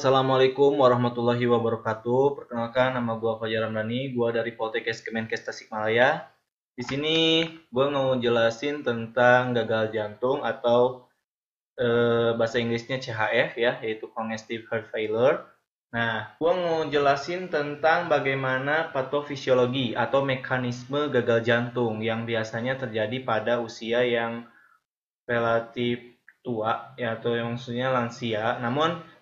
Assalamualaikum warahmatullahi wabarakatuh. Perkenalkan, nama gue Fajar Ramdhani. Gue dari Poltekkes Kemenkes Tasikmalaya. Di sini gue mau jelasin tentang gagal jantung atau eh, bahasa Inggrisnya CHF ya, yaitu Congestive Heart Failure. Nah, gue mau jelasin tentang bagaimana patofisiologi atau mekanisme gagal jantung yang biasanya terjadi pada usia yang relatif tua ya atau yang maksudnya lansia. Namun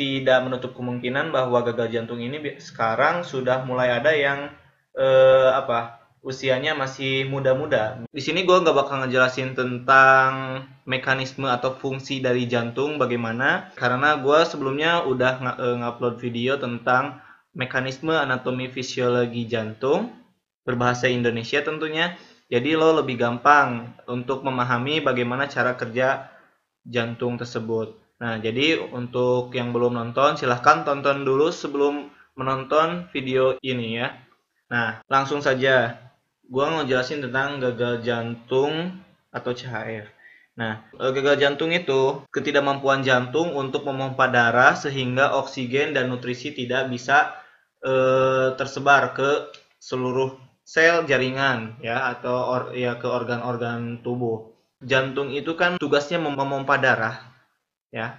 tidak menutup kemungkinan bahwa gagal jantung ini sekarang sudah mulai ada yang eh, apa usianya masih muda-muda. Di sini gue nggak bakal ngejelasin tentang mekanisme atau fungsi dari jantung bagaimana, karena gue sebelumnya udah eh, ngupload video tentang mekanisme anatomi fisiologi jantung berbahasa Indonesia tentunya. Jadi lo lebih gampang untuk memahami bagaimana cara kerja jantung tersebut. Nah, jadi untuk yang belum nonton, silahkan tonton dulu sebelum menonton video ini ya. Nah, langsung saja. Gua mau jelasin tentang gagal jantung atau CHF. Nah, eh, gagal jantung itu ketidakmampuan jantung untuk memompa darah sehingga oksigen dan nutrisi tidak bisa eh, tersebar ke seluruh sel jaringan ya atau or, ya ke organ-organ tubuh. Jantung itu kan tugasnya memompa darah ya.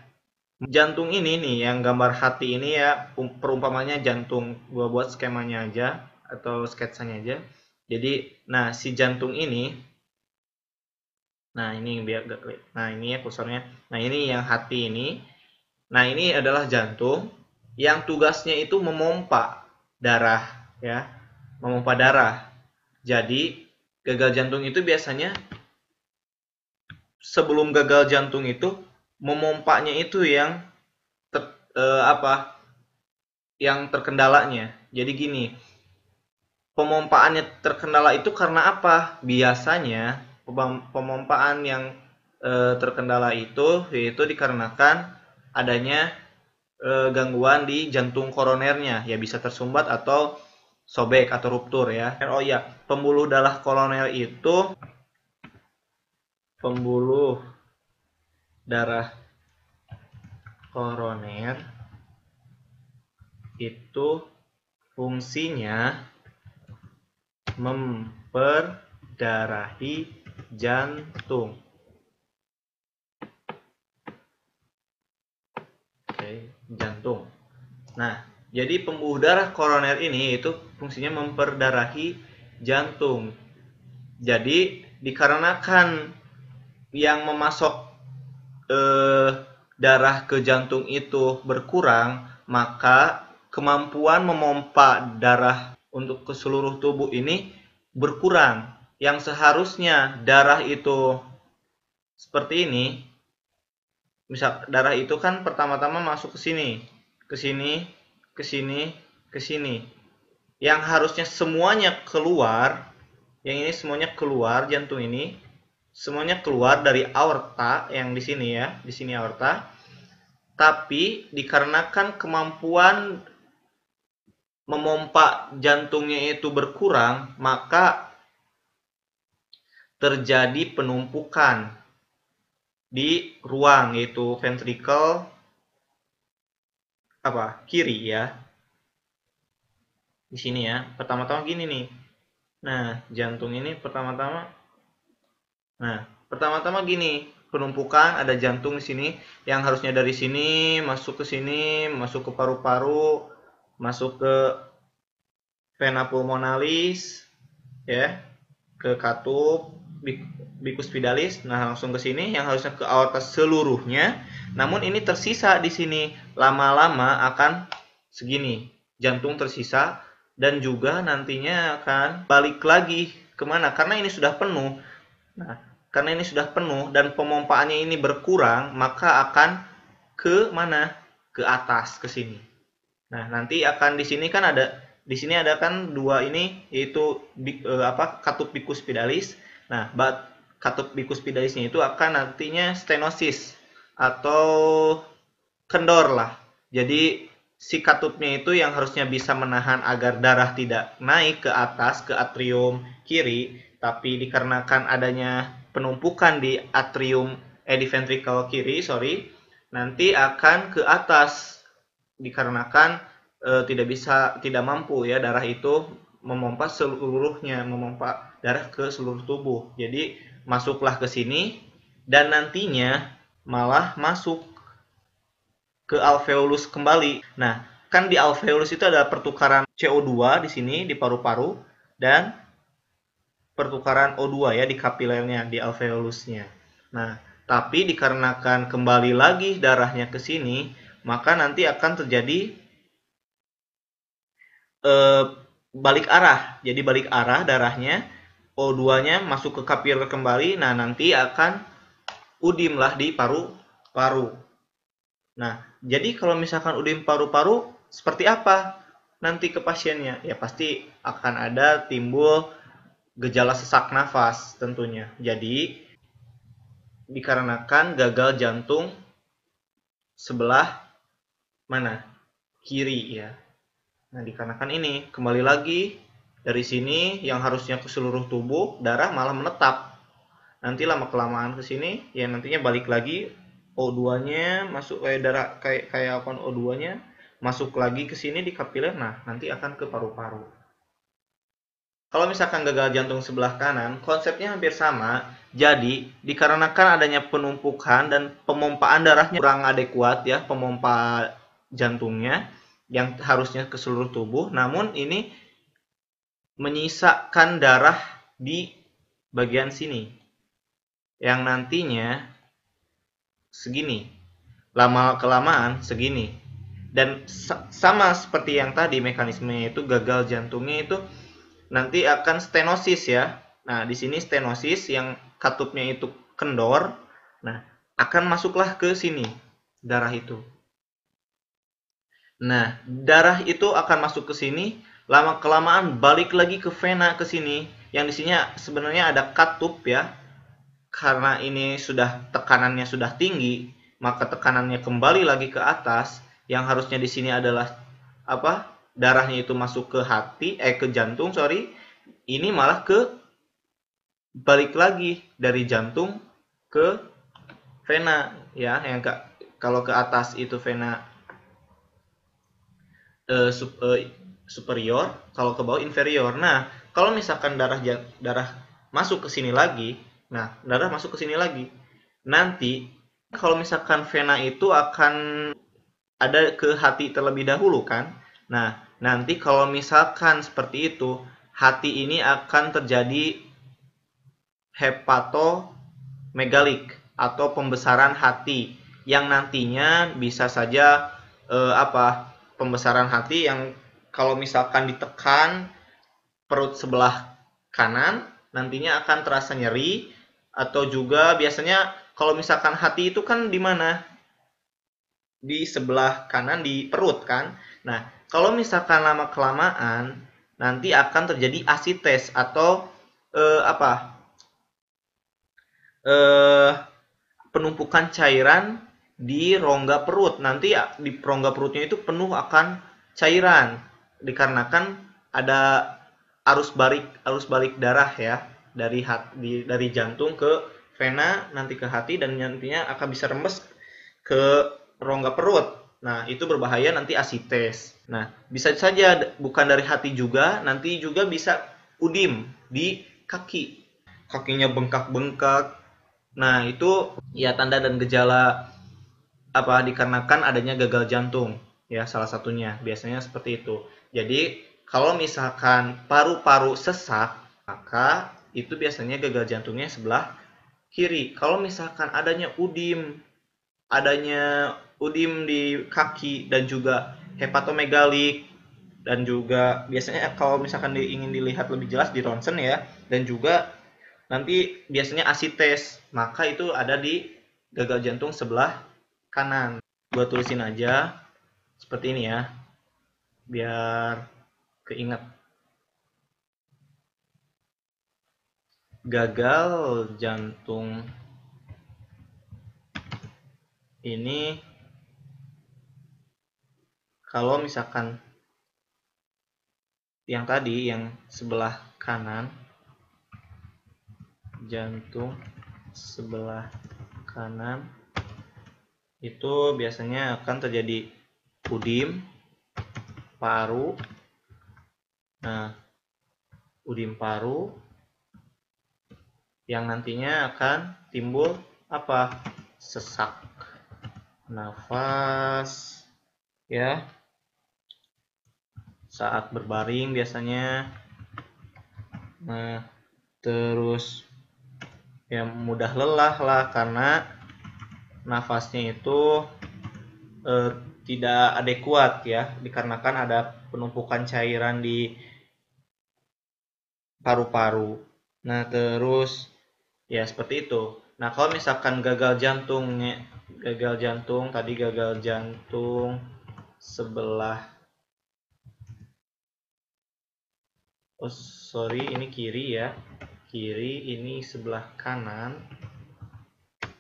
Jantung ini nih yang gambar hati ini ya perumpamannya jantung. Gua buat skemanya aja atau sketsanya aja. Jadi nah si jantung ini nah ini biar gak klik. Nah ini ya kursornya nah ini yang hati ini. Nah ini adalah jantung yang tugasnya itu memompa darah ya. Memompa darah. Jadi gagal jantung itu biasanya sebelum gagal jantung itu memompanya itu yang ter, eh, apa yang terkendalanya. Jadi gini, pemompaannya terkendala itu karena apa? Biasanya pemompaan yang eh, terkendala itu yaitu dikarenakan adanya eh, gangguan di jantung koronernya, ya bisa tersumbat atau sobek atau ruptur ya. Oh iya, pembuluh darah koroner itu pembuluh darah koroner itu fungsinya memperdarahi jantung. Oke, jantung. Nah, jadi pembuluh darah koroner ini itu fungsinya memperdarahi jantung. Jadi dikarenakan yang memasok eh, darah ke jantung itu berkurang, maka kemampuan memompa darah untuk ke seluruh tubuh ini berkurang. Yang seharusnya darah itu seperti ini, misal darah itu kan pertama-tama masuk ke sini, ke sini, ke sini, ke sini. Yang harusnya semuanya keluar, yang ini semuanya keluar jantung ini, semuanya keluar dari aorta yang di sini ya, di sini aorta. Tapi dikarenakan kemampuan memompa jantungnya itu berkurang, maka terjadi penumpukan di ruang yaitu ventricle apa kiri ya di sini ya pertama-tama gini nih nah jantung ini pertama-tama Nah, pertama-tama gini, penumpukan ada jantung di sini yang harusnya dari sini masuk ke sini, masuk ke paru-paru, masuk ke vena pulmonalis, ya, ke katup, bikuspidalis. Nah, langsung ke sini yang harusnya ke aorta seluruhnya. Namun ini tersisa di sini lama-lama akan segini. Jantung tersisa dan juga nantinya akan balik lagi ke mana? Karena ini sudah penuh. Nah, karena ini sudah penuh dan pemompaannya ini berkurang, maka akan ke mana? Ke atas, ke sini. Nah, nanti akan di sini kan ada di sini ada kan dua ini yaitu eh, apa? katup bikuspidalis. Nah, bat katup bikuspidalisnya itu akan nantinya stenosis atau kendor lah. Jadi si katupnya itu yang harusnya bisa menahan agar darah tidak naik ke atas ke atrium kiri, tapi dikarenakan adanya penumpukan di atrium eh kiri sorry nanti akan ke atas dikarenakan e, tidak bisa tidak mampu ya darah itu memompa seluruhnya memompa darah ke seluruh tubuh. Jadi masuklah ke sini dan nantinya malah masuk ke alveolus kembali. Nah kan di alveolus itu ada pertukaran CO2 di sini di paru-paru dan pertukaran O2 ya di kapilernya di alveolusnya nah tapi dikarenakan kembali lagi darahnya ke sini maka nanti akan terjadi eh, balik arah. Jadi balik arah darahnya, O2-nya masuk ke kapiler kembali, nah nanti akan udim lah di paru-paru. Nah, jadi kalau misalkan udim paru-paru, seperti apa nanti ke pasiennya? Ya pasti akan ada timbul gejala sesak nafas tentunya. Jadi, dikarenakan gagal jantung sebelah mana? Kiri ya. Nah, dikarenakan ini, kembali lagi dari sini yang harusnya ke seluruh tubuh, darah malah menetap. Nanti lama kelamaan ke sini, ya nantinya balik lagi O2-nya masuk kayak darah kayak kayak apa O2-nya masuk lagi ke sini di kapiler. Nah, nanti akan ke paru-paru. Kalau misalkan gagal jantung sebelah kanan, konsepnya hampir sama. Jadi, dikarenakan adanya penumpukan dan pemompaan darahnya kurang adekuat ya, pemompa jantungnya, yang harusnya ke seluruh tubuh, namun ini menyisakan darah di bagian sini. Yang nantinya segini. Lama kelamaan segini. Dan sama seperti yang tadi mekanismenya itu gagal jantungnya itu nanti akan stenosis ya nah di sini stenosis yang katupnya itu kendor nah akan masuklah ke sini darah itu Nah, darah itu akan masuk ke sini, lama kelamaan balik lagi ke vena ke sini. Yang di sini sebenarnya ada katup ya. Karena ini sudah tekanannya sudah tinggi, maka tekanannya kembali lagi ke atas. Yang harusnya di sini adalah apa? Darahnya itu masuk ke hati, eh ke jantung, sorry. Ini malah ke balik lagi dari jantung ke vena ya yang ke, kalau ke atas itu vena uh, sup, uh, superior, kalau ke bawah inferior. Nah, kalau misalkan darah darah masuk ke sini lagi, nah darah masuk ke sini lagi, nanti kalau misalkan vena itu akan ada ke hati terlebih dahulu kan. Nah, nanti kalau misalkan seperti itu, hati ini akan terjadi hepatomegalik atau pembesaran hati yang nantinya bisa saja eh, apa pembesaran hati yang kalau misalkan ditekan perut sebelah kanan nantinya akan terasa nyeri atau juga biasanya kalau misalkan hati itu kan di mana? Di sebelah kanan di perut kan? Nah kalau misalkan lama kelamaan nanti akan terjadi asites atau eh, apa eh, penumpukan cairan di rongga perut. Nanti di rongga perutnya itu penuh akan cairan dikarenakan ada arus balik arus balik darah ya dari hati dari jantung ke vena nanti ke hati dan nantinya akan bisa rembes ke rongga perut. Nah, itu berbahaya nanti asites. Nah, bisa saja bukan dari hati juga, nanti juga bisa udim di kaki. Kakinya bengkak-bengkak. Nah, itu ya tanda dan gejala apa dikarenakan adanya gagal jantung ya salah satunya biasanya seperti itu jadi kalau misalkan paru-paru sesak maka itu biasanya gagal jantungnya sebelah kiri kalau misalkan adanya udim adanya udim di kaki dan juga hepatomegalik dan juga biasanya kalau misalkan ingin dilihat lebih jelas di ronsen ya. Dan juga nanti biasanya asites maka itu ada di gagal jantung sebelah kanan. Gue tulisin aja seperti ini ya biar keinget. Gagal jantung ini kalau misalkan yang tadi yang sebelah kanan jantung sebelah kanan itu biasanya akan terjadi udim paru. Nah udim paru yang nantinya akan timbul apa? Sesak nafas ya saat berbaring biasanya nah terus ya mudah lelah lah karena nafasnya itu eh, tidak adekuat ya dikarenakan ada penumpukan cairan di paru-paru. Nah, terus ya seperti itu. Nah, kalau misalkan gagal jantungnya gagal jantung tadi gagal jantung sebelah Oh, sorry, ini kiri ya. Kiri ini sebelah kanan.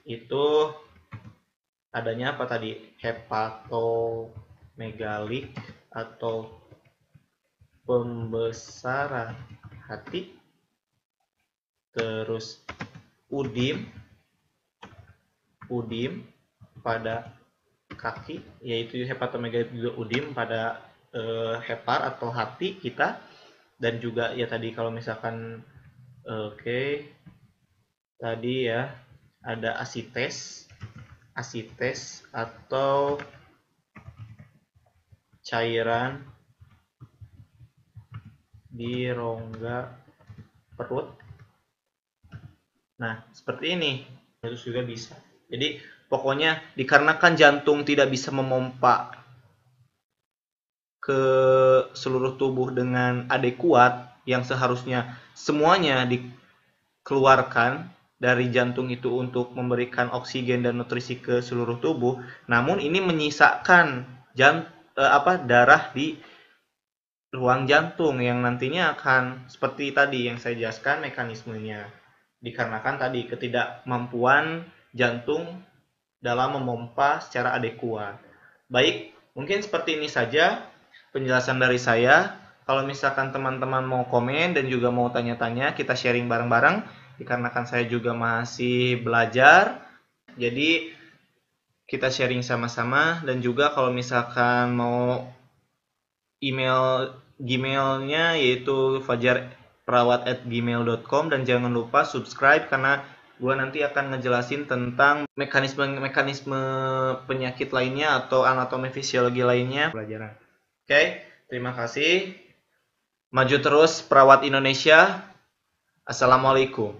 Itu adanya apa tadi? Hepatomegalik atau pembesaran hati terus udim udim pada kaki yaitu hepatomegalit juga udim pada e, hepar atau hati kita dan juga ya tadi kalau misalkan oke okay, tadi ya ada asites asites atau cairan di rongga perut. Nah, seperti ini. Itu juga bisa. Jadi, pokoknya dikarenakan jantung tidak bisa memompa ke seluruh tubuh dengan adekuat yang seharusnya semuanya dikeluarkan dari jantung itu untuk memberikan oksigen dan nutrisi ke seluruh tubuh. Namun ini menyisakan jant eh, apa darah di ruang jantung yang nantinya akan seperti tadi yang saya jelaskan mekanismenya dikarenakan tadi ketidakmampuan jantung dalam memompa secara adekuat. Baik, mungkin seperti ini saja penjelasan dari saya. Kalau misalkan teman-teman mau komen dan juga mau tanya-tanya, kita sharing bareng-bareng dikarenakan saya juga masih belajar. Jadi kita sharing sama-sama dan juga kalau misalkan mau email Gmailnya yaitu fajarperawat@gmail.com dan jangan lupa subscribe karena gue nanti akan ngejelasin tentang mekanisme-mekanisme penyakit lainnya atau anatomi fisiologi lainnya pelajaran. Oke, terima kasih. Maju terus perawat Indonesia. Assalamualaikum.